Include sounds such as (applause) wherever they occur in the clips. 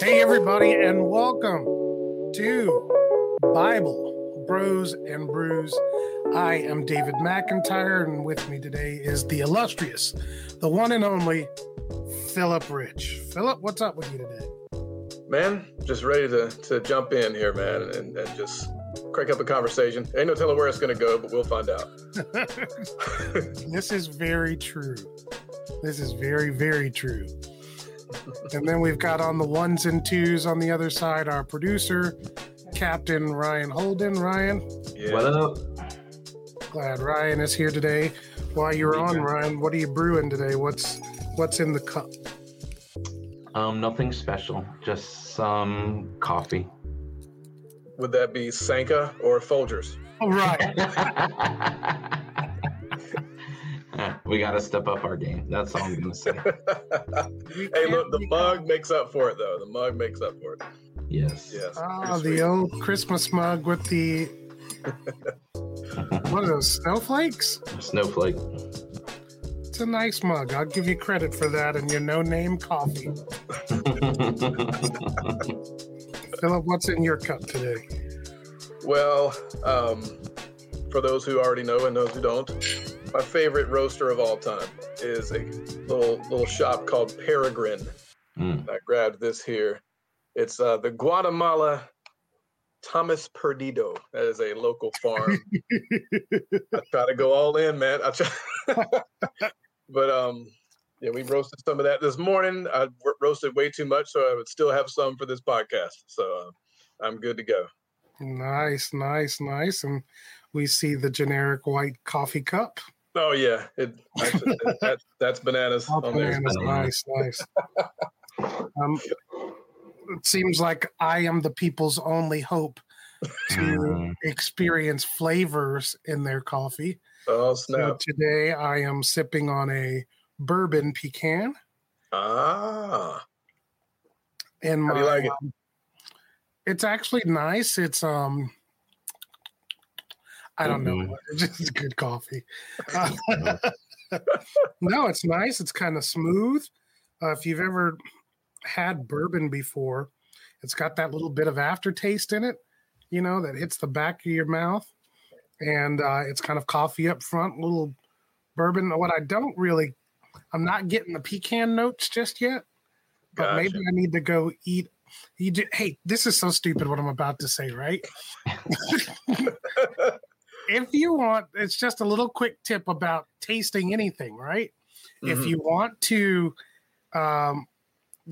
Hey, everybody, and welcome to Bible Bros and Brews. I am David McIntyre, and with me today is the illustrious, the one and only Philip Rich. Philip, what's up with you today? Man, just ready to, to jump in here, man, and, and just crank up a conversation. Ain't no telling where it's going to go, but we'll find out. (laughs) this is very true. This is very, very true. And then we've got on the ones and twos on the other side our producer, Captain Ryan Holden. Ryan, yeah. what up? Glad Ryan is here today. While you're on, Ryan, what are you brewing today? What's what's in the cup? Um, nothing special, just some coffee. Would that be Sanka or Folgers? Oh, right. (laughs) we got to step up our game. That's all I'm going to say. (laughs) hey, look, the mug makes up for it, though. The mug makes up for it. Yes. Yes. Oh, the old Christmas mug with the (laughs) what are those snowflakes? Snowflake. It's a nice mug. I'll give you credit for that and your no name coffee. (laughs) Philip, what's in your cup today? Well, um, for those who already know and those who don't, my favorite roaster of all time is a little little shop called Peregrine. Mm. I grabbed this here. It's uh, the Guatemala Thomas Perdido. That is a local farm. (laughs) I try to go all in, man. I try, (laughs) but um, yeah, we roasted some of that this morning. I roasted way too much, so I would still have some for this podcast. So uh, I'm good to go. Nice, nice, nice. And we see the generic white coffee cup. Oh yeah, it, actually, (laughs) that, that's bananas. Oh, bananas, nice, nice. (laughs) um, it seems like I am the people's only hope to mm-hmm. experience flavors in their coffee. Oh snap! So today I am sipping on a bourbon pecan. Ah. And my, How do you like it? Um, it's actually nice. It's um I don't mm-hmm. know. (laughs) It's just good coffee. Uh, (laughs) no, it's nice. It's kind of smooth. Uh, if you've ever had bourbon before, it's got that little bit of aftertaste in it, you know, that hits the back of your mouth. And uh, it's kind of coffee up front, little bourbon. What I don't really I'm not getting the pecan notes just yet, but gotcha. maybe I need to go eat. You do, hey, this is so stupid what I'm about to say, right? (laughs) if you want, it's just a little quick tip about tasting anything, right? Mm-hmm. If you want to um,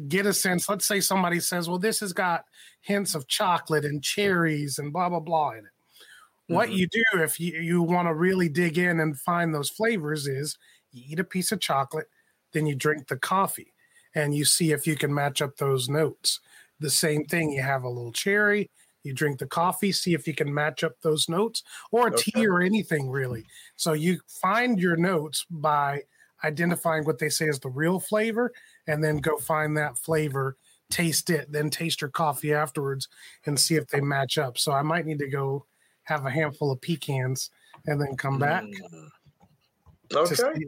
get a sense, let's say somebody says, well, this has got hints of chocolate and cherries and blah, blah, blah in it. Mm-hmm. What you do if you, you want to really dig in and find those flavors is you eat a piece of chocolate, then you drink the coffee and you see if you can match up those notes. The same thing, you have a little cherry, you drink the coffee, see if you can match up those notes or okay. tea or anything really. So you find your notes by identifying what they say is the real flavor and then go find that flavor, taste it, then taste your coffee afterwards and see if they match up. So I might need to go have a handful of pecans and then come back. Mm. Okay. See,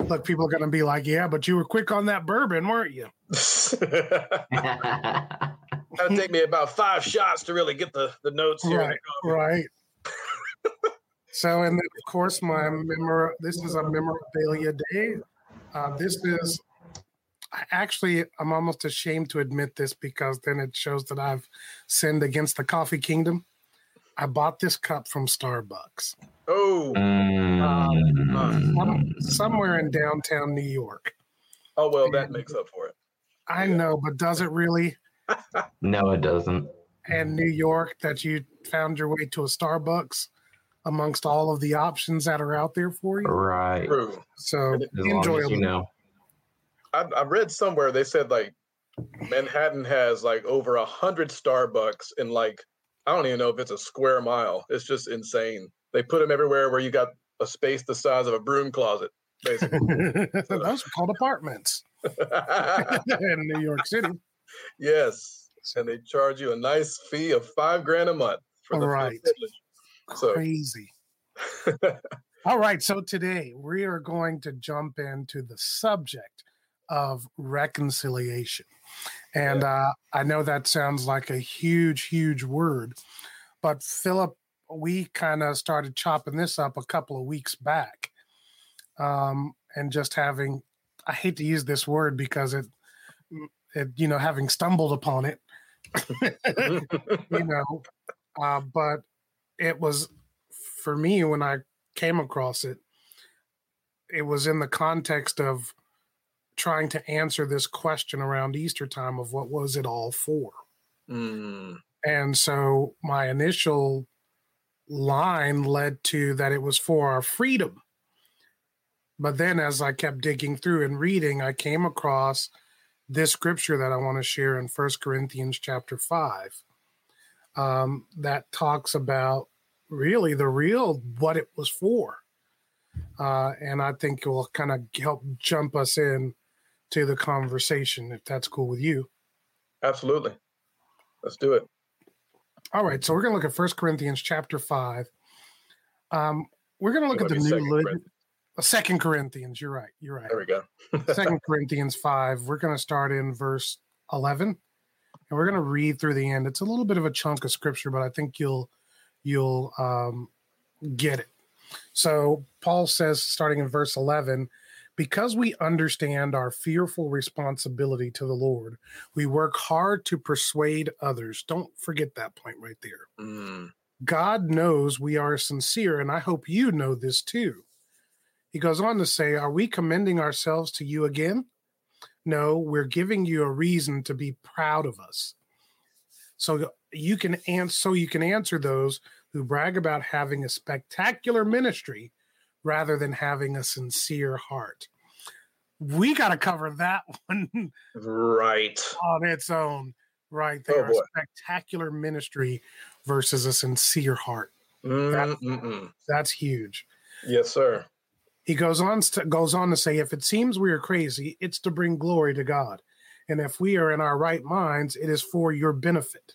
look, people are going to be like, "Yeah, but you were quick on that bourbon, weren't you?" (laughs) (laughs) That'll take me about five shots to really get the the notes here. Right. right. so, and then of course, my memor. This is a memorabilia day. Uh, this is I actually I'm almost ashamed to admit this because then it shows that I've sinned against the coffee kingdom. I bought this cup from Starbucks. Oh, um, uh, somewhere in downtown New York. Oh well, that and makes up for it. I yeah. know, but does it really? No, it doesn't. And New York, that you found your way to a Starbucks amongst all of the options that are out there for you. Right. True. So as enjoy you know. I, I read somewhere they said like Manhattan has like over a hundred Starbucks in like I don't even know if it's a square mile. It's just insane. They put them everywhere where you got a space the size of a broom closet, basically. (laughs) Those are called apartments (laughs) (laughs) in New York City. Yes, and they charge you a nice fee of five grand a month for the right. So. Crazy. (laughs) All right, so today we are going to jump into the subject of reconciliation. And uh, I know that sounds like a huge, huge word, but Philip, we kind of started chopping this up a couple of weeks back, um, and just having, I hate to use this word because it you know, having stumbled upon it, (laughs) you know, uh, but it was for me when I came across it, it was in the context of trying to answer this question around Easter time of what was it all for? Mm. And so my initial line led to that it was for our freedom. But then as I kept digging through and reading, I came across this scripture that I want to share in First Corinthians chapter 5 um, that talks about really the real what it was for. Uh, and I think it will kind of help jump us in to the conversation if that's cool with you. Absolutely. Let's do it. All right. So we're going to look at First Corinthians chapter 5. Um, we're going to look at the new Second, Second Corinthians. You're right. You're right. There we go. (laughs) Second Corinthians 5. We're going to start in verse 11 and we're going to read through the end. It's a little bit of a chunk of scripture, but I think you'll you'll um, get it. So Paul says, starting in verse 11, because we understand our fearful responsibility to the Lord, we work hard to persuade others. Don't forget that point right there. Mm. God knows we are sincere, and I hope you know this too. He goes on to say, Are we commending ourselves to you again? No, we're giving you a reason to be proud of us. So you can answer so you can answer those who brag about having a spectacular ministry rather than having a sincere heart. We got to cover that (laughs) one right on its own, right oh, there. Oh spectacular ministry versus a sincere heart. That, that's huge. Yes, sir. He goes on to, goes on to say, if it seems we are crazy, it's to bring glory to God, and if we are in our right minds, it is for your benefit.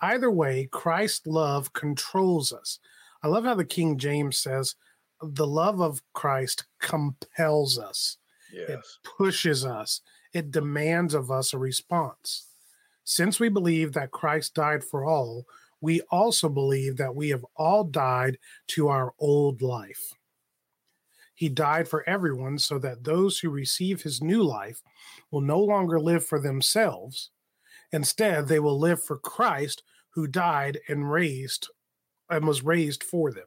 Either way, Christ's love controls us. I love how the King James says, the love of Christ compels us. Yes. It pushes us. It demands of us a response. Since we believe that Christ died for all, we also believe that we have all died to our old life. He died for everyone so that those who receive his new life will no longer live for themselves. Instead, they will live for Christ who died and raised and was raised for them.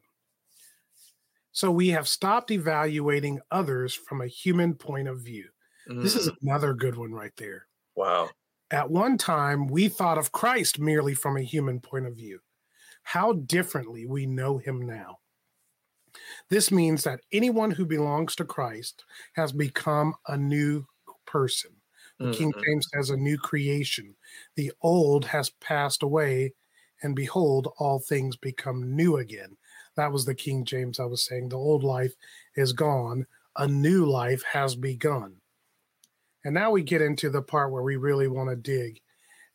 So we have stopped evaluating others from a human point of view. Mm. This is mm. another good one right there. Wow. At one time, we thought of Christ merely from a human point of view. How differently we know him now. This means that anyone who belongs to Christ has become a new person. Mm-hmm. King James says a new creation. The old has passed away, and behold, all things become new again. That was the King James I was saying. The old life is gone, a new life has begun. And now we get into the part where we really want to dig.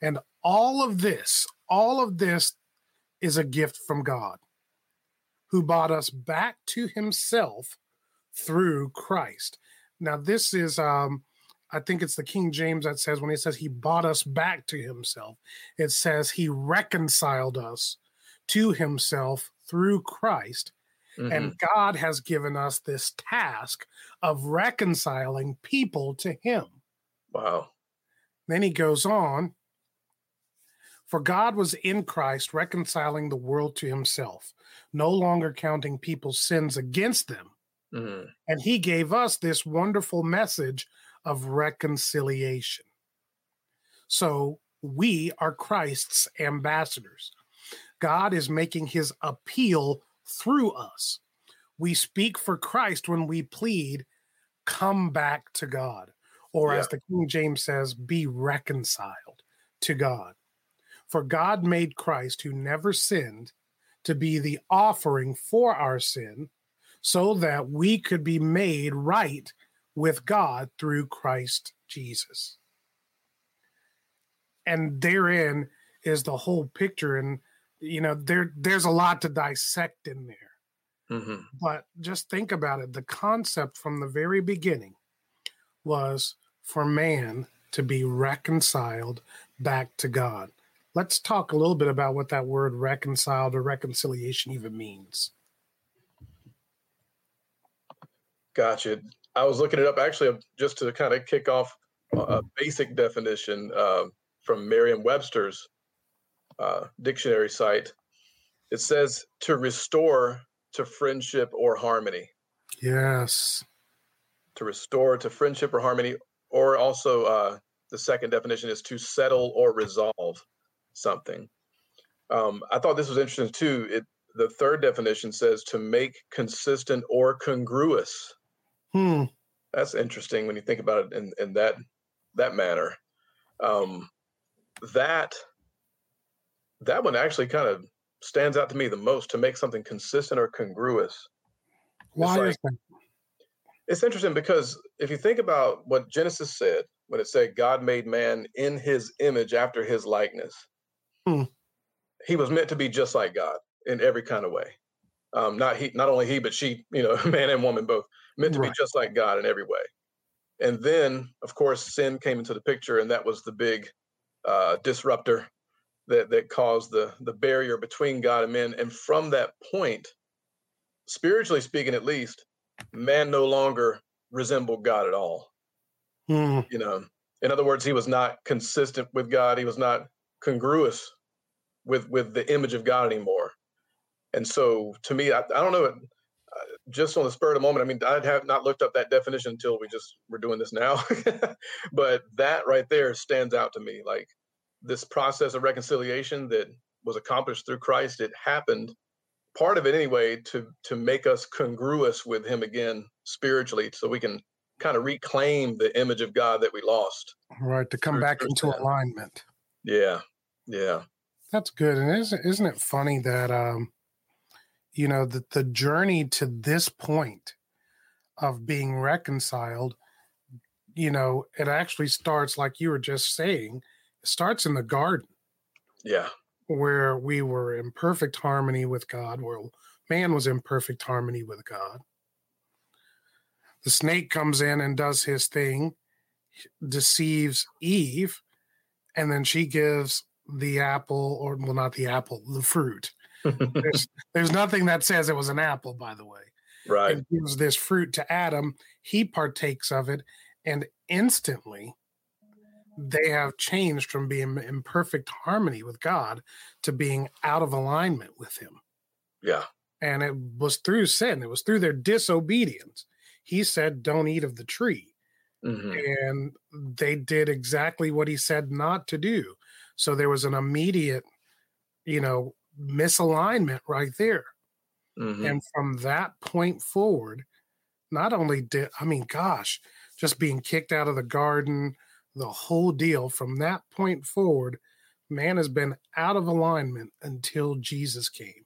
And all of this, all of this is a gift from God who brought us back to himself through Christ. Now, this is, um, I think it's the King James that says when he says he bought us back to himself, it says he reconciled us to himself through Christ. Mm-hmm. And God has given us this task of reconciling people to him. Wow. Then he goes on For God was in Christ reconciling the world to himself, no longer counting people's sins against them. Mm-hmm. And he gave us this wonderful message of reconciliation. So we are Christ's ambassadors. God is making his appeal through us. We speak for Christ when we plead, come back to God. Or yeah. as the King James says, be reconciled to God. For God made Christ, who never sinned, to be the offering for our sin, so that we could be made right with God through Christ Jesus. And therein is the whole picture. And you know, there there's a lot to dissect in there. Mm-hmm. But just think about it. The concept from the very beginning was for man to be reconciled back to God. Let's talk a little bit about what that word reconciled or reconciliation even means. Gotcha. I was looking it up actually just to kind of kick off a basic definition uh, from Merriam Webster's uh, dictionary site. It says to restore to friendship or harmony. Yes. To restore to friendship or harmony, or also uh, the second definition is to settle or resolve something. Um, I thought this was interesting too. It the third definition says to make consistent or congruous. Hmm. That's interesting when you think about it in, in that that manner. Um, that that one actually kind of stands out to me the most to make something consistent or congruous. Why like, is that? It's interesting because if you think about what Genesis said when it said God made man in his image after his likeness, hmm. he was meant to be just like God in every kind of way. Um, not he, not only he, but she, you know, (laughs) man and woman both meant to right. be just like God in every way. And then, of course, sin came into the picture, and that was the big uh, disruptor that that caused the the barrier between God and men. And from that point, spiritually speaking, at least, man no longer resembled God at all. Mm. You know, in other words, he was not consistent with God. He was not congruous with with the image of God anymore. And so, to me, I, I don't know. Uh, just on the spur of the moment, I mean, I have not looked up that definition until we just were doing this now. (laughs) but that right there stands out to me. Like this process of reconciliation that was accomplished through Christ, it happened part of it anyway to to make us congruous with him again spiritually so we can kind of reclaim the image of God that we lost. Right, to come back into alignment. Yeah. Yeah. That's good. And isn't isn't it funny that um you know that the journey to this point of being reconciled you know it actually starts like you were just saying it starts in the garden yeah where we were in perfect harmony with God, where man was in perfect harmony with God. The snake comes in and does his thing, deceives Eve, and then she gives the apple, or well, not the apple, the fruit. (laughs) there's, there's nothing that says it was an apple, by the way. Right. And gives this fruit to Adam. He partakes of it, and instantly they have changed from being in perfect harmony with God to being out of alignment with Him. Yeah. And it was through sin, it was through their disobedience. He said, Don't eat of the tree. Mm-hmm. And they did exactly what he said not to do. So there was an immediate, you know, misalignment right there. Mm-hmm. And from that point forward, not only did, I mean, gosh, just being kicked out of the garden, the whole deal from that point forward, man has been out of alignment until Jesus came.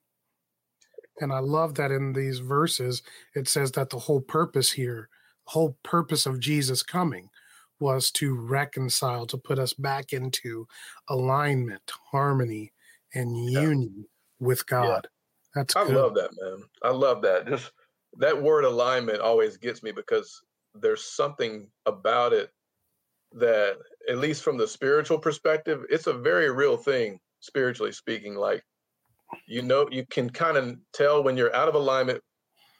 And I love that in these verses, it says that the whole purpose here, whole purpose of Jesus coming was to reconcile, to put us back into alignment, harmony, and union yeah. with God. Yeah. That's I love that, man. I love that. Just that word alignment always gets me because there's something about it that at least from the spiritual perspective it's a very real thing spiritually speaking like you know you can kind of tell when you're out of alignment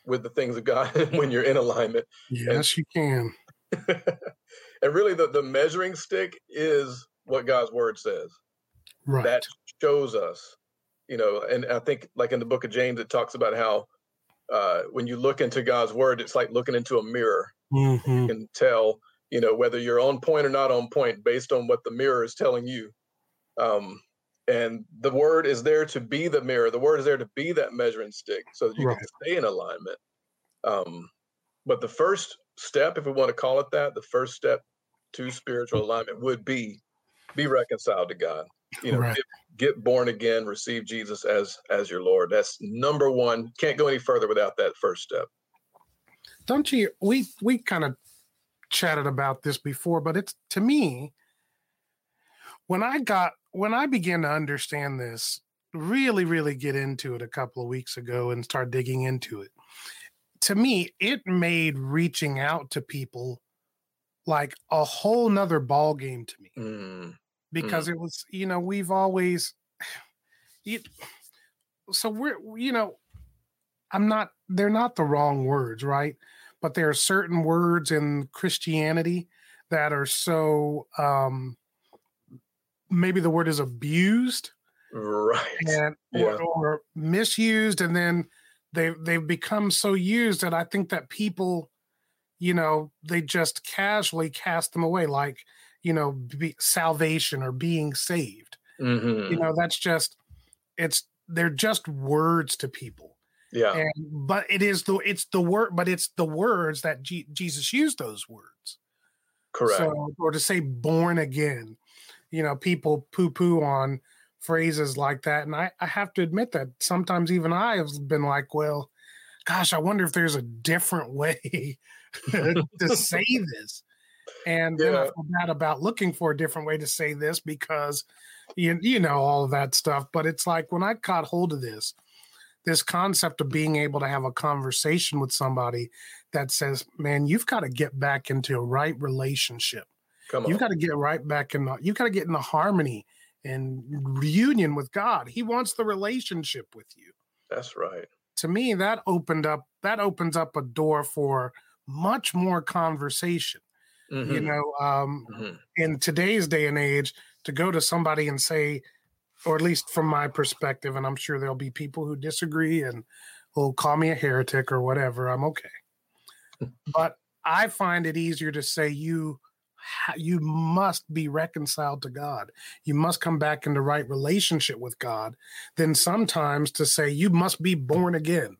with the things of god (laughs) when you're in alignment yes and, you can (laughs) and really the, the measuring stick is what god's word says. Right. That shows us you know and i think like in the book of james it talks about how uh, when you look into god's word it's like looking into a mirror. Mm-hmm. you can tell you know whether you're on point or not on point based on what the mirror is telling you. Um, and the word is there to be the mirror. The word is there to be that measuring stick so that you right. can stay in alignment. Um, but the first step if we want to call it that the first step to spiritual alignment would be be reconciled to god you know right. get, get born again receive jesus as as your lord that's number one can't go any further without that first step don't you we we kind of chatted about this before, but it's to me when I got when I began to understand this, really, really get into it a couple of weeks ago and start digging into it. To me, it made reaching out to people like a whole nother ball game to me Mm. because it was you know we've always (sighs) you, so we're you know i'm not they're not the wrong words right but there are certain words in christianity that are so um maybe the word is abused Right. and Yeah. or, or misused and then they they've become so used that i think that people you know they just casually cast them away like you know be, salvation or being saved Mhm. you know that's just it's they're just words to people Yeah. and but it is the it's the word but it's the words that G- jesus used those words Correct. so, or to say born again, you know, people poo poo on phrases like that. And I, I have to admit that sometimes even I have been like, well, gosh, I wonder if there's a different way (laughs) to say (laughs) this. And then I Yeah. feel bad about looking for a different way to say this because you, you know, all of that stuff. But it's like when I caught hold of this, this concept of being able to have a conversation with somebody that says, man, you've got to get back into a right relationship. Come on. You've got to get right back in the, you've got to get in the harmony and reunion with God. He wants the relationship with you. That's right. To me, that opened up, that opens up a door for much more conversation. You Mhm. know, um, Mhm. in today's day and age, to go to somebody and say, or at least from my perspective, and I'm sure there'll be people who disagree and will call me a heretic or whatever, I'm okay. (laughs) but I find it easier to say you you must be reconciled to God. You must come back into right relationship with God Then sometimes to say you must be born again.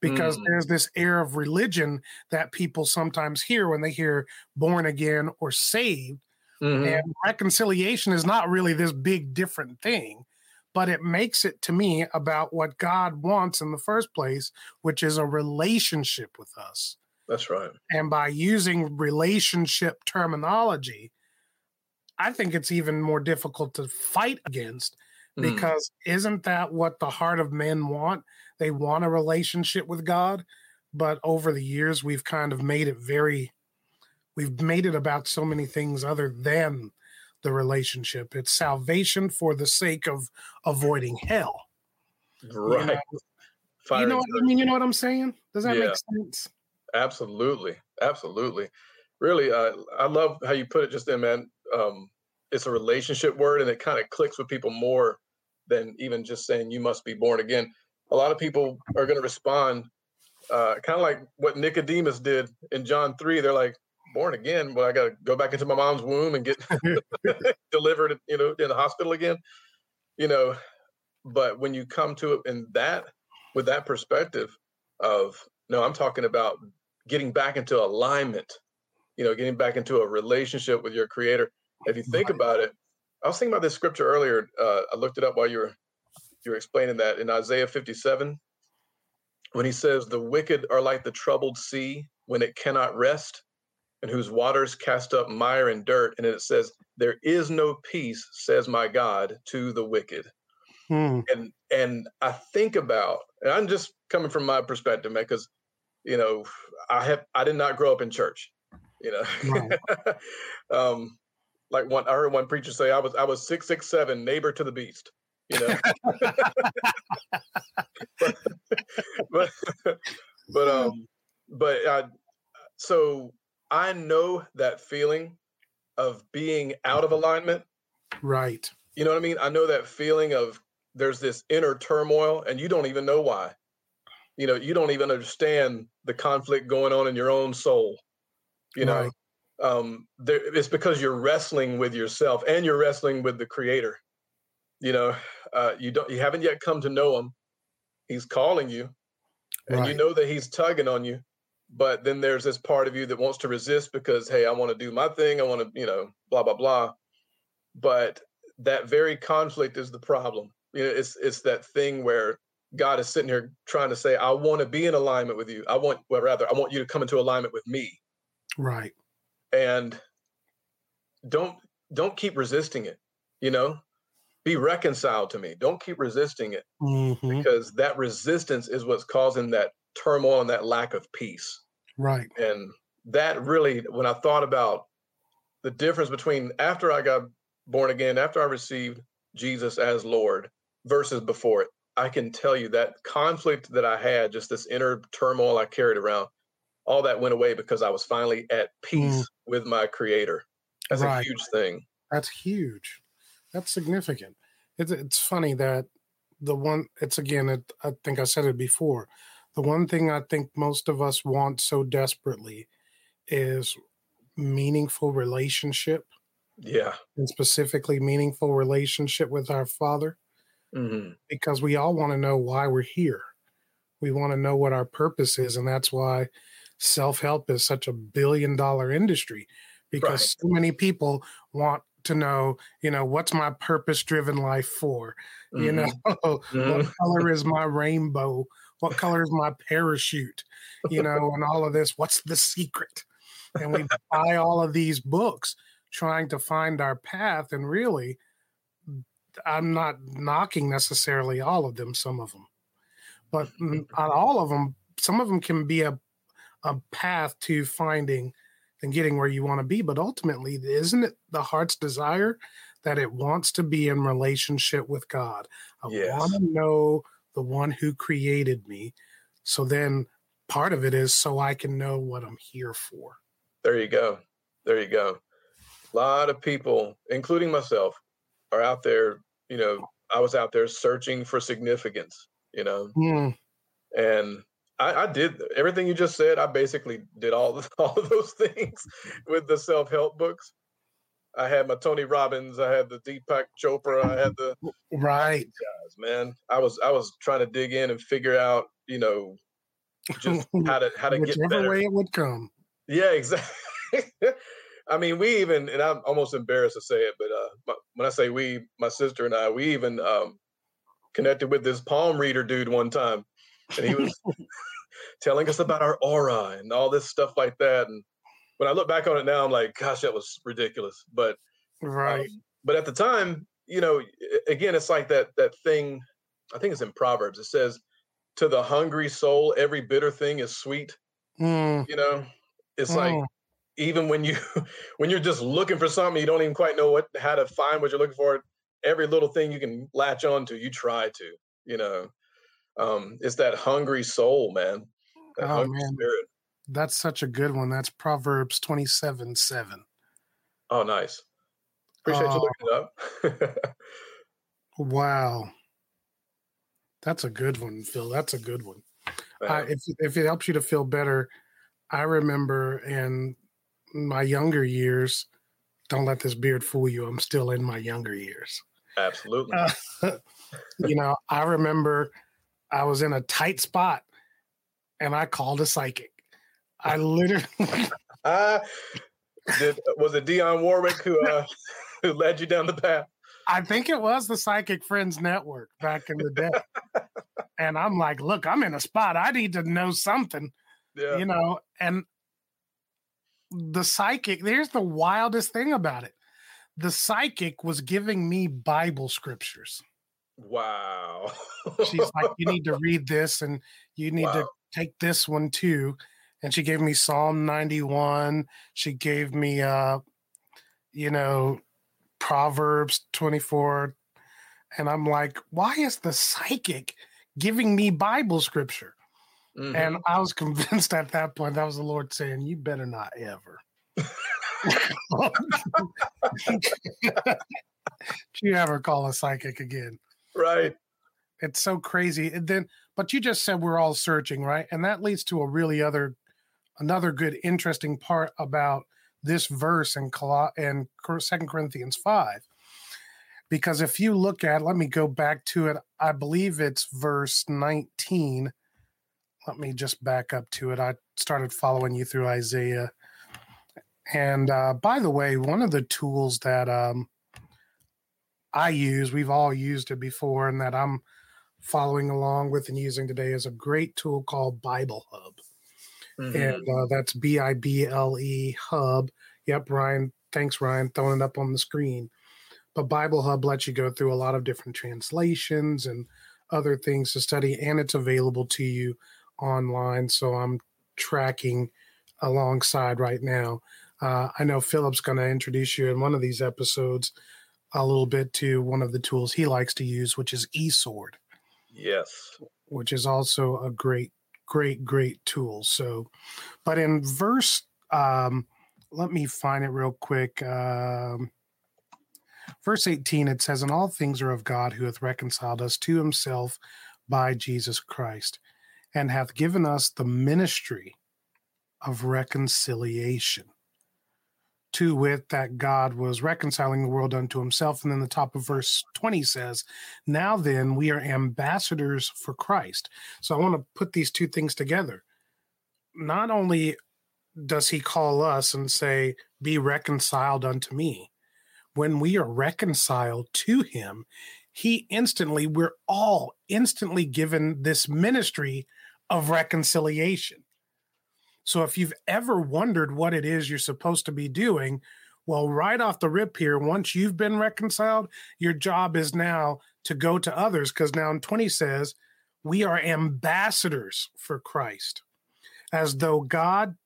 Because Mm. there's this air of religion that people sometimes hear when they hear born again or saved Mhm. and reconciliation is not really this big different thing, but it makes it to me about what God wants in the first place, which is a relationship with us. That's right. And by using relationship terminology, I think it's even more difficult to fight against Mm. because isn't that what the heart of men want? They want a relationship with God. But over the years, we've kind of made it very, we've made it about so many things other than the relationship. It's salvation for the sake of avoiding hell. right. know, you know what I mean? You know what I'm saying? Does that Yeah. make sense? Absolutely, absolutely. Really, uh, I love how you put it just then, man. Um, it's a relationship word, and it kind of clicks with people more than even just saying you must be born again. A lot of people are going to respond uh, kind of like what Nicodemus did in John three. They're like, "Born again? Well, I got to go back into my mom's womb and get (laughs) (laughs) delivered, you know, in the hospital again." You know, but when you come to it in that with that perspective of no, I'm talking about getting back into alignment, you know, getting back into a relationship with your creator. If you think about it, I was thinking about this scripture earlier. Uh, I looked it up while you were you were explaining that in Isaiah 57, when he says, "The wicked are like the troubled sea when it cannot rest, and whose waters cast up mire and dirt." And it says, "There is no peace," says my God, to the wicked Hmm. and and I think about, and I'm just coming from my perspective, man, because you know I have I did not grow up in church, you know. (laughs) um, like one I heard one preacher say I was I was six six seven neighbor to the beast, you know. (laughs) but, but but um but I so I know that feeling of being out of alignment Right. you know what I mean? I know that feeling of there's this inner turmoil and you don't even know why. You know, you don't even understand the conflict going on in your own soul. You know, Right. um, there, it's because you're wrestling with yourself and you're wrestling with the creator. You know, uh, you don't, you haven't yet come to know him. He's calling you and you know that he's tugging on you. But then there's this part of you that wants to resist because, hey, I want to do my thing. I want to, you know, blah, blah, blah. But that very conflict is the problem. You know, it's it's that thing where God is sitting here trying to say, I want to be in alignment with you. I want, well, rather, I want you to come into alignment with me. Right. And don't don't keep resisting it. You know, be reconciled to me. Don't keep resisting it Mhm. because that resistance is what's causing that turmoil and that lack of peace. Right. And that really, when I thought about the difference between after I got born again, after I received Jesus as Lord versus before it. I can tell you that conflict that I had, just this inner turmoil I carried around, all that went away because I was finally at peace mm. with my creator. That's right. a huge thing. That's huge. That's significant. It's, it's funny that the one, it's again, it, I think I said it before. The one thing I think most of us want so desperately is meaningful relationship. Yeah. And specifically meaningful relationship with our Father. Mm-hmm. Because we all want to know why we're here. We want to know what our purpose is. And that's why self help is such a billion dollar industry because right. so many people want to know, you know, what's my purpose driven life for? Mm-hmm. You know, mm-hmm. (laughs) what color is my rainbow? What color is my parachute? You know, (laughs) and all of this. What's the secret? And we buy all of these books trying to find our path. And really, I'm not knocking necessarily all of them, some of them, but (laughs) not all of them. Some of them can be a, a path to finding and getting where you want to be. But ultimately, isn't it the heart's desire that it wants to be in relationship with God? I yes. want to know the one who created me. So then part of it is so I can know what I'm here for. There you go. There you go. A lot of people, including myself, are out there. You know, I was out there searching for significance, you know, mm. and I, I, did everything you just said. I basically did all (laughs) all of those things with the self help books. I had my Tony Robbins, I had the Deepak Chopra, I had the right guys, man. I was I was trying to dig in and figure out, you know, just (laughs) how to how to Whichever get better. way it would come. Yeah, exactly. (laughs) I mean, we even, and I'm almost embarrassed to say it, but uh, my, when I say we, my sister and I, we even um, connected with this palm reader dude one time, and he was (laughs) telling us about our aura and all this stuff like that. And when I look back on it now, I'm like, gosh, that was ridiculous. But right. Um, but at the time, you know, again, it's like that that thing. I think it's in Proverbs. It says, "To the hungry soul, every bitter thing is sweet." Mm. You know, it's mm. like even when you (laughs) when you're just looking for something, you don't even quite know what how to find what you're looking for. Every little thing you can latch on to, you try to. You know, um, it's that hungry soul, man. That oh man, spirit. that's such a good one. That's Proverbs twenty seven seven. Oh, nice. Appreciate you looking it up. (laughs) wow, that's a good one, Phil. That's a good one. Uh, if if it helps you to feel better, I remember in my younger years. Don't let this beard fool you. I'm still in my younger years. Absolutely. Uh, (laughs) you know, I remember I was in a tight spot and I called a psychic. I literally. (laughs) uh, did, was it Dionne Warwick who uh, (laughs) who led you down the path? I think it was the Psychic Friends Network back in the day. and I'm like, look, I'm in a spot. I need to know something. Yeah. You know, and the psychic, there's the wildest thing about it. The psychic was giving me Bible scriptures. Wow. She's like, you need to read (laughs) this and you need wow. to take this one too. And she gave me Psalm 91. She gave me, uh, you know, Proverbs 24. And I'm like, why is the psychic giving me Bible scripture? Mm-hmm. And I was (laughs) convinced at that point that was the Lord saying, You better not ever. (laughs) you ever call a psychic again. Right. It's so crazy. And then, but you just said we're all searching, right? And that leads to a really other, another good, interesting part about this verse in Col- in Second Corinthians five, because if you look at, let me go back to it. I believe it's verse nineteen let me just back up to it. I started following you through Isaiah. And uh, by the way, one of the tools that um, I use, we've all used it before, and that I'm following along with and using today is a great tool called Bible Hub. Mm-hmm. And uh, that's B I B L E Hub. Yep, Ryan. Thanks, Ryan, throwing it up on the screen. But Bible Hub lets you go through a lot of different translations and other things to study, and it's available to you online. So I'm tracking alongside right now. Uh, I know Philip's going to introduce you in one of these episodes a little bit to one of the tools he likes to use, which is eSword. Yes. Which is also a great, great, great tool. So, but in verse, um, let me find it real quick. Um, verse 18, it says, And all things are of God who hath reconciled us to himself by Jesus Christ, and hath given us the ministry of reconciliation to wit that God was reconciling the world unto himself. And then the top of verse 20 says, Now then, we are ambassadors for Christ. So I want to put these two things together. Not only does he call us and say, Be reconciled unto me, when we are reconciled to him, he instantly, we're all instantly given this ministry of reconciliation. So if you've ever wondered what it is you're supposed to be doing, well, right off the rip here, once you've been reconciled, your job is now to go to others because now in 20 says, we are ambassadors for Christ, as though God,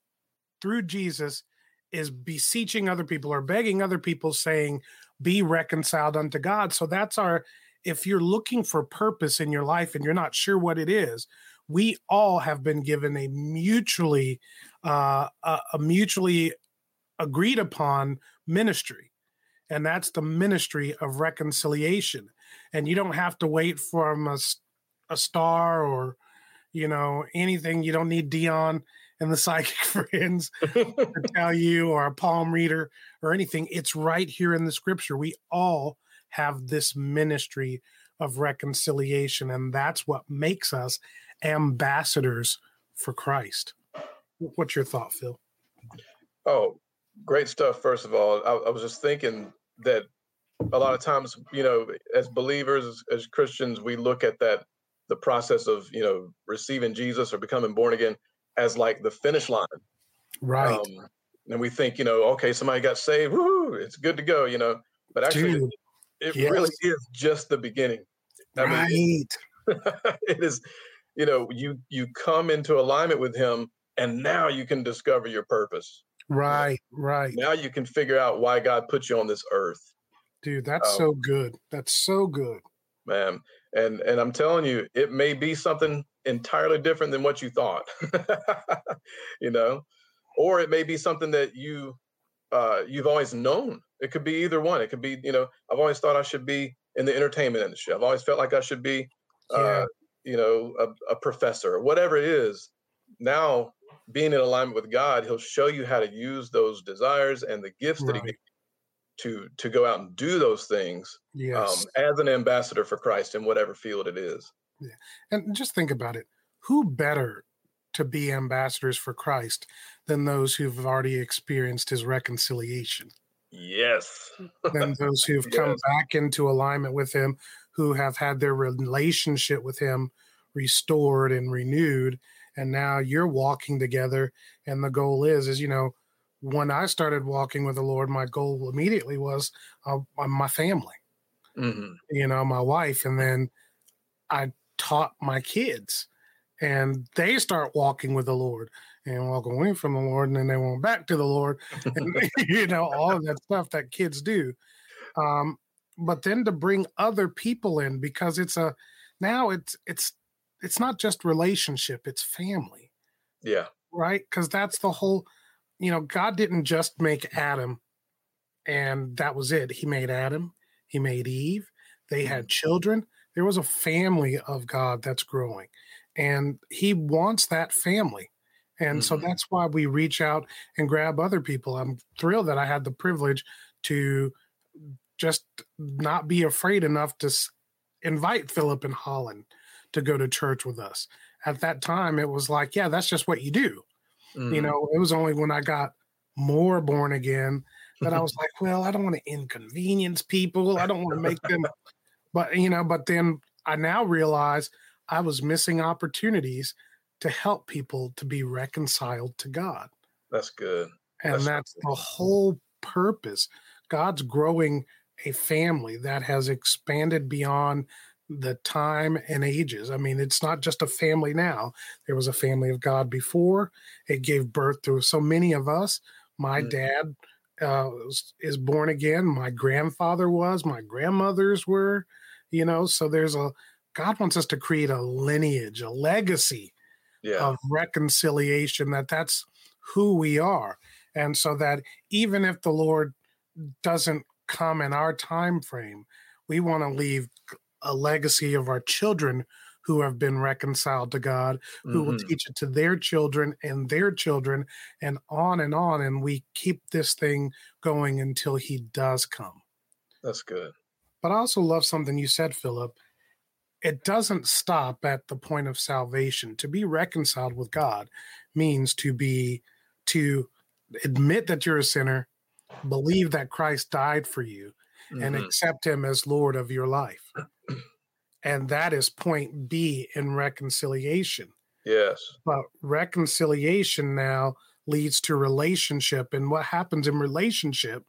through Jesus, is beseeching other people or begging other people, saying, Be reconciled unto God. So that's our, if you're looking for purpose in your life and you're not sure what it is, we all have been given a mutually uh, a, a mutually agreed upon ministry and that's the ministry of reconciliation. And you don't have to wait from a, a star or you know anything. You don't need Dionne and the (laughs) psychic friends to (laughs) tell you or a palm reader or anything. It's right here in the scripture. We all have this ministry of reconciliation and that's what makes us ambassadors for Christ. What's your thought, Phil? Oh, great stuff. First of all, I, I was just thinking that a lot of times, you know, as believers, as, Christians, we look at that the process of you know receiving Jesus or becoming born again as like the finish line, right? Um, and we think, you know, okay, somebody got saved, woo, it's good to go, you know. But actually, Dude, it, it yes. really is just the beginning. I right. Mean, it (laughs) is you know you you come into alignment with him and now you can discover your purpose. Right right. Now you can figure out why god put you on this earth. Dude that's um, so good. That's so good. man and and i'm telling you it may be something entirely different than what you thought (laughs) you know? Or it may be something that you uh you've always known. It could be either one. It could be you know i've always thought i should be in the entertainment industry. I've always felt like i should be uh, yeah you know, a, a professor or whatever it is, now being in alignment with God, He'll show you how to use those desires and the gifts right. that He to to go out and do those things um, yes. um, as an ambassador for Christ in whatever field it is. Yeah. And just think about it: who better to be ambassadors for Christ than those who've already experienced His reconciliation? Yes. than those who've (laughs) yes. come back into alignment with Him, who have had their relationship with him restored and renewed and now you're walking together. And the goal is is you know when i started walking with the lord my goal immediately was uh, my family. Mm-hmm. you know my wife and then i taught my kids and they start walking with the lord and walk away from the lord and then they went back to the lord and (laughs) you know all of that stuff that kids do. Um, but then to bring other people in because it's a now it's it's it's not just relationship it's family. Yeah. Right? Because that's the whole you know god didn't just make adam and that was it. He made adam he made eve they had mm-hmm. children. There was a family of god that's growing and he wants that family. And mm-hmm. so that's why we reach out and grab other people. I'm thrilled that i had the privilege to just not be afraid enough to invite Philip and Holland to go to church with us. At that time, it was like, yeah, that's just what you do. Mm-hmm. You know, it was only when I got more born again that I (laughs) was like, well, I don't want to inconvenience people. I don't want to make them, (laughs) but you know, but then I now realize I was missing opportunities to help people to be reconciled to God. That's good. And that's, that's the whole purpose. God's growing a family that has expanded beyond the time and ages. I mean, it's not just a family now. There was a family of God before. It gave birth to so many of us, My mm-hmm. dad uh, is born again. My grandfather was. My grandmothers were. You know, so there's a God wants us to create a lineage, a legacy yeah. of reconciliation. That that's who we are, and so that even if the Lord doesn't come in our time frame, we want to leave a legacy of our children who have been reconciled to God, who mm-hmm. will teach it to their children and their children, and on and on. And we keep this thing going until He does come. That's good. But I also love something you said, Philip. It doesn't stop at the point of salvation. To be reconciled with God means to be, to admit that you're a sinner, believe that Christ died for you, mm-hmm. and accept Him as Lord of your life. (clears throat) And that is point B in reconciliation. Yes. But reconciliation now leads to relationship. And what happens in relationship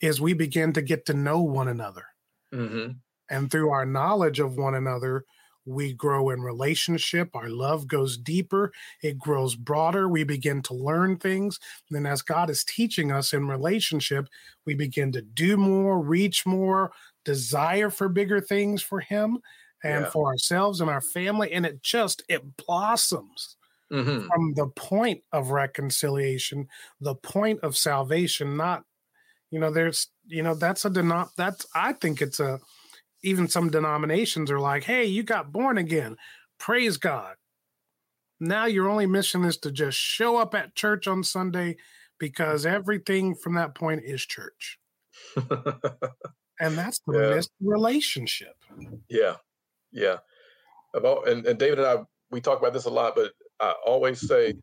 is we begin to get to know one another. Mm-hmm. And through our knowledge of one another, we grow in relationship. Our love goes deeper, it grows broader. We begin to learn things. And then, as God is teaching us in relationship, we begin to do more, reach more, desire for bigger things for Him and yeah. for ourselves and our family and it just it blossoms mm-hmm. from the point of reconciliation the point of salvation not you know there's you know that's a denom that's i think it's a even some denominations are like hey you got born again praise god now your only mission is to just show up at church on sunday because mm-hmm. everything from that point is church and that's the yeah. relationship yeah yeah. About and, and David and I we talk about this a lot, but I always say,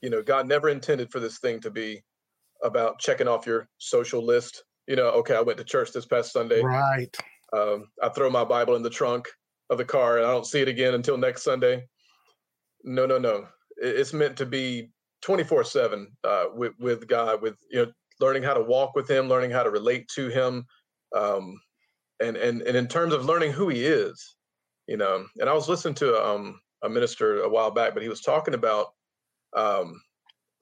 you know, God never intended for this thing to be about checking off your social list. You know, okay, I went to church this past Sunday. Right. Um, I throw my Bible in the trunk of the car and I don't see it again until next Sunday. No, no, no. It's meant to be 24 uh, seven with, with God, with, you know, learning how to walk with him, learning how to relate to him, um, and and and in terms of learning who he is, you know. And I was listening to um, a minister a while back, but he was talking about um,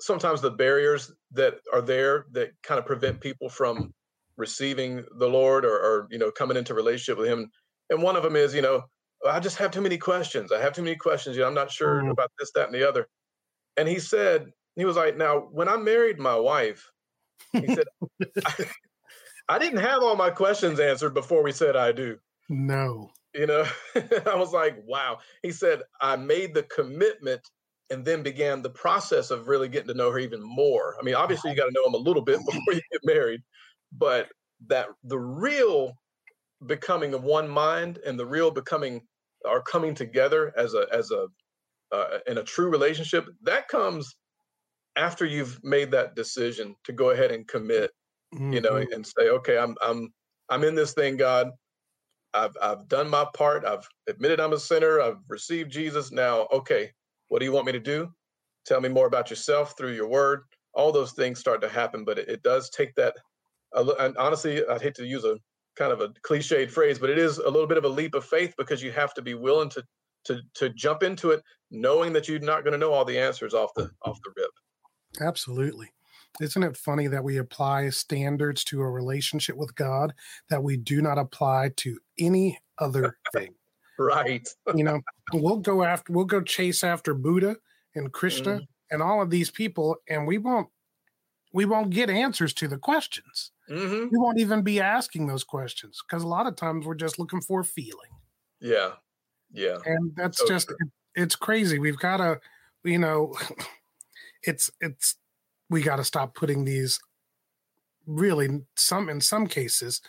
sometimes the barriers that are there that kind of prevent people from receiving the Lord or, or you know coming into relationship with Him. And one of them is, you know, I just have too many questions. I have too many questions. You know, I'm not sure mm. about this, that, and the other. And he said, he was like, now when I married my wife, he said, (laughs) I didn't have all my questions answered before we said I do. No. You know, (laughs) I was like, wow. He said, I made the commitment and then began the process of really getting to know her even more. I mean, obviously, you got to know him a little bit (laughs) before you get married, but that the real becoming of one mind and the real becoming are coming together as a as a uh, in a true relationship that comes after you've made that decision to go ahead and commit mm-hmm. you know, mm-hmm. and say, okay, I'm I'm I'm in this thing, God. I've I've done my part. I've admitted I'm a sinner. I've received Jesus. Now, okay, what do you want me to do? Tell me more about yourself through your word. All those things start to happen, but it, it does take that. And honestly, I'd hate to use a kind of a cliched phrase, but it is a little bit of a leap of faith because you have to be willing to to to jump into it, knowing that you're not going to know all the answers off the off the rip. Absolutely. Isn't it funny that we apply standards to a relationship with God that we do not apply to any other thing? (laughs) right. (laughs) you know, we'll go after, we'll go chase after Buddha and Krishna mm. and all of these people, and we won't, we won't get answers to the questions. Mm-hmm. We won't even be asking those questions because a lot of times we're just looking for feeling. Yeah. Yeah. And that's so just, it, it's crazy. We've got to, you know, (laughs) it's, it's, we got to stop putting these really some in some cases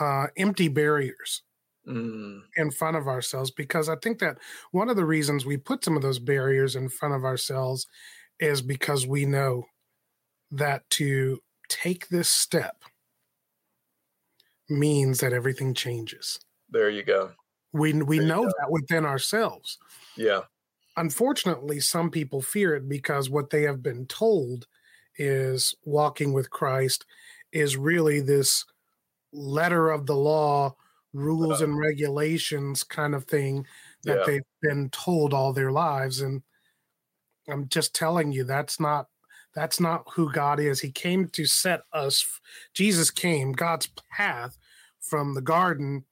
uh, empty barriers mm. in front of ourselves because I think that one of the reasons we put some of those barriers in front of ourselves is because we know that to take this step means that everything changes. There you go. We we there know that within ourselves. Yeah. Unfortunately, some people fear it because what they have been told is walking with Christ is really this letter of the law, rules and regulations kind of thing that yeah. they've been told all their lives. And I'm just telling you, that's not That's not who God is. He came to set us, Jesus came, God's path from the garden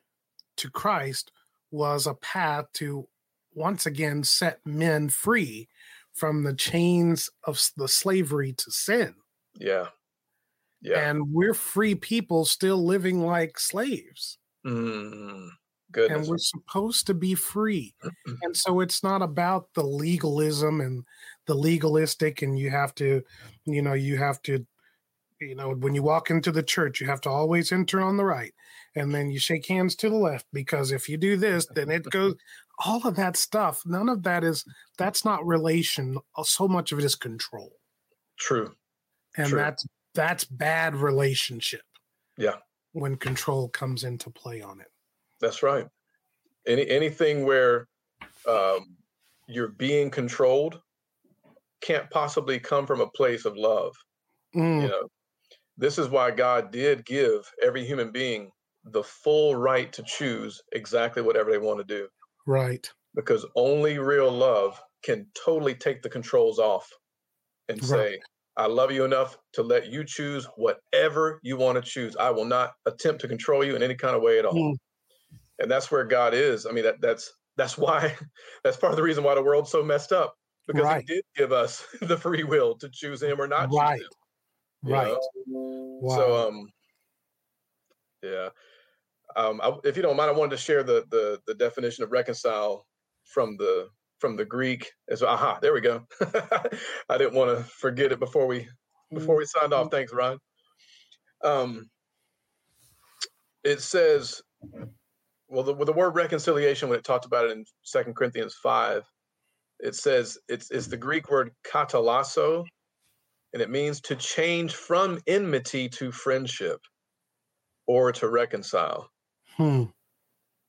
to Christ was a path to once again set men free from the chains of the slavery to sin. Yeah. Yeah. And we're free people still living like slaves. Mm, and we're supposed to be free. and so it's not about the legalism and the legalistic, and you have to, you know, you have to, you know, when you walk into the church, you have to always enter on the right. And then you shake hands to the left because if you do this, then it (laughs) goes all of that stuff. None of that is that's not relation. So much of it is control. True. And True. that's that's bad relationship. Yeah. When control comes into play on it. That's right. Any anything where um, you're being controlled can't possibly come from a place of love. Mm. You know, this is why God did give every human being the full right to choose exactly whatever they want to do. Right. Because only real love can totally take the controls off and Right. say, I love you enough to let you choose whatever you want to choose. I will not attempt to control you in any kind of way at all. Mm. And that's where God is. I mean, that that's that's (laughs) why that's part of the reason why the world's so messed up. Because Right. he did give us (laughs) the free will to choose him or not choose Right. him. Right. Wow. So um yeah. Um I, if you don't mind, I wanted to share the the the definition of reconcile from the from the Greek as aha, there we go. (laughs) I didn't want to forget it before we before we signed off. Thanks, Ron. Um it says well the, with the word reconciliation when it talked about it in Second Corinthians 5 it says it's it's the Greek word katalasso and it means to change from enmity to friendship or to reconcile. Hmm.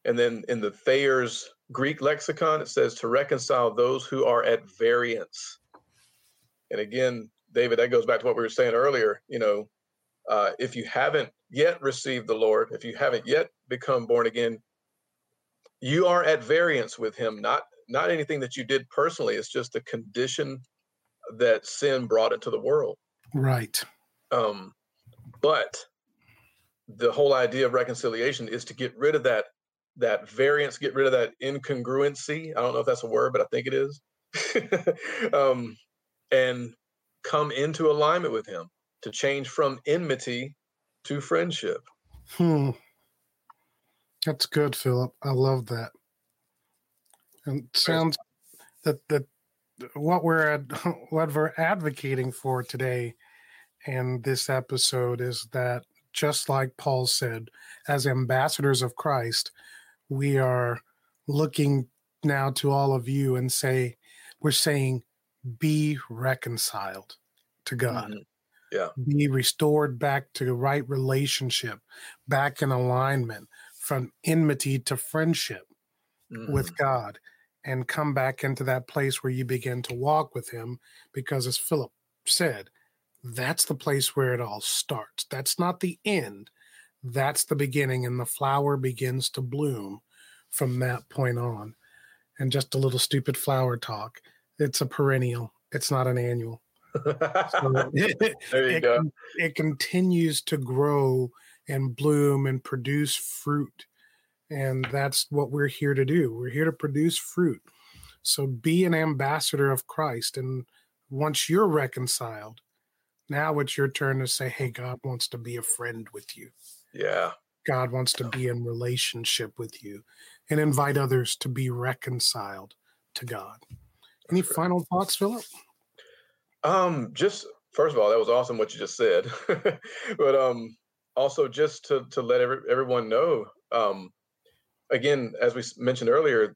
And then in the Thayer's Greek lexicon, it says to reconcile those who are at variance. And again, David, that goes back to what we were saying earlier. You know, uh, if you haven't yet received the Lord, if you haven't yet become born again, you are at variance with Him. Not not anything that you did personally. It's just a condition that sin brought into the world. Right. Um, but the whole idea of reconciliation is to get rid of that that variance, get rid of that incongruency. I don't know if that's a word, but I think it is. (laughs) um, and come into alignment with Him to change from enmity to friendship. Hmm. That's good, Philip. I love that. And sounds that that what we're ad, (laughs) what we're advocating for today in this episode is that just like Paul said, as ambassadors of Christ, we are looking now to all of you and say, we're saying, be reconciled to God Mhm. Yeah. be restored back to the right relationship, back in alignment from enmity to friendship Mhm. with God, and come back into that place where you begin to walk with Him. Because as Philip said, that's the place where it all starts. That's not the end, that's the beginning, and the flower begins to bloom from that point on. And just a little stupid flower talk. It's a perennial, it's not an annual. So (laughs) (laughs) it, there you it, go. it continues to grow and bloom and produce fruit. And that's what we're here to do. We're here to produce fruit. So be an ambassador of Christ. And once you're reconciled, now it's your turn to say, hey, God wants to be a friend with you. Yeah. God wants to be in relationship with you and invite others to be reconciled to God. Any right. final thoughts, Philip? Um, just first of all, that was awesome what you just said. (laughs) but um, also just to to let every, everyone know, um, again, as we mentioned earlier,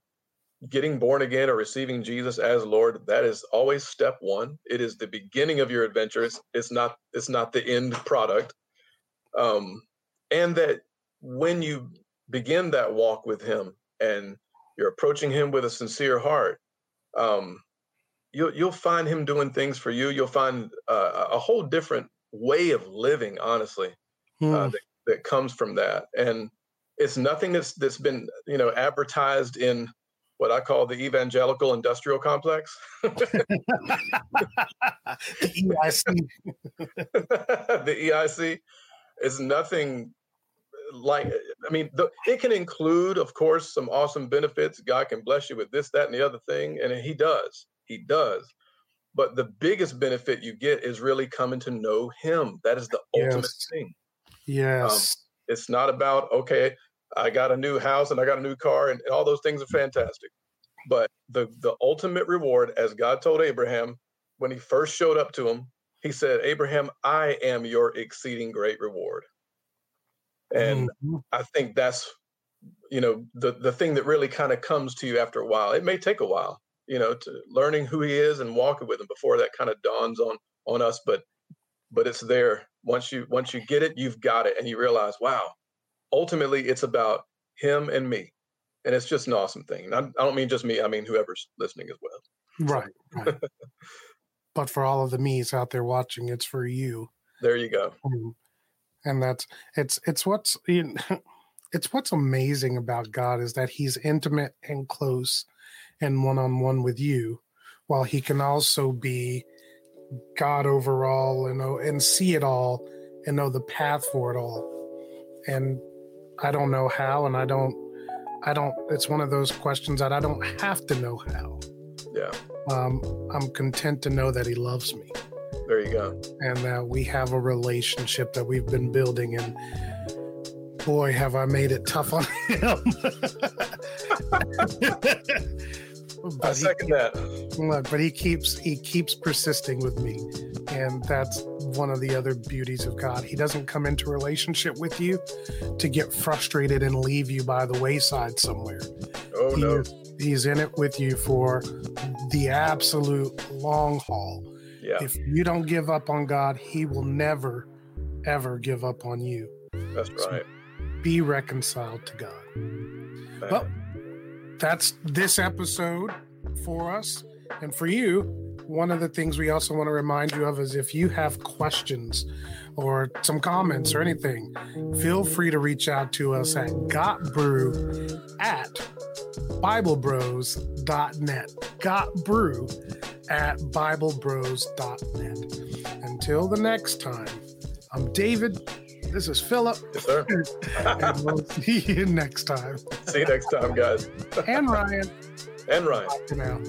getting born again or receiving Jesus as Lord, that is always step one. It is the beginning of your adventure. It's, it's not it's not the end product. Um, and that when you begin that walk with Him and you're approaching Him with a sincere heart, um, you'll you'll find him doing things for you. You'll find uh, a whole different way of living, honestly, Hmm. uh, that, that comes from that. And it's nothing that's that's been you know advertised in what I call the evangelical industrial complex. (laughs) the EIC. (laughs) the EIC is nothing like i mean the, it can include of course some awesome benefits god can bless you with this that and the other thing and he does he does but the biggest benefit you get is really coming to know him that is the yes. ultimate thing yes um, it's not about okay i got a new house and i got a new car and, and all those things are fantastic. But the the ultimate reward as god told abraham when he first showed up to him he said abraham i am your exceeding great reward. And mm-hmm. i think that's you know the the thing that really kind of comes to you after a while. It may take a while you know to learning who he is and walking with him before that kind of dawns on on us but but it's there. Once you once you get it you've got it and you realize wow ultimately it's about him and me. And it's just an awesome thing. I, I don't mean just me i mean whoever's listening as well. Right right. (laughs) But for all of the me's out there watching it's for you. There you go. Mm and that's it's it's what's you know, (laughs) it's what's amazing about God is that He's intimate and close and one on one with you, while He can also be God overall and know and see it all and know the path for it all. And I don't know how, and I don't, I don't. It's one of those questions that I don't have to know how. Yeah. Um, I'm content to know that He loves me. There you go. And that we have a relationship that we've been building. And boy, have I made it tough on (laughs) him. I second that. Look, but he keeps he keeps persisting with me, and that's one of the other beauties of God. He doesn't come into relationship with you to get frustrated and leave you by the wayside somewhere. Oh he no, he's in it with you for the absolute long haul. Yeah. If you don't give up on God, He will never, ever give up on you. That's right. Be reconciled to God. Well, that's this episode for us. And for you, one of the things we also want to remind you of is if you have questions or some comments or anything, feel free to reach out to us at gotbrew at biblebros.net. Gotbrew at BibleBros.net. Until the next time, I'm David. This is Philip. Yes, sir. (laughs) and we'll see you next time. See you next time, guys. and Ryan. And Ryan. Now.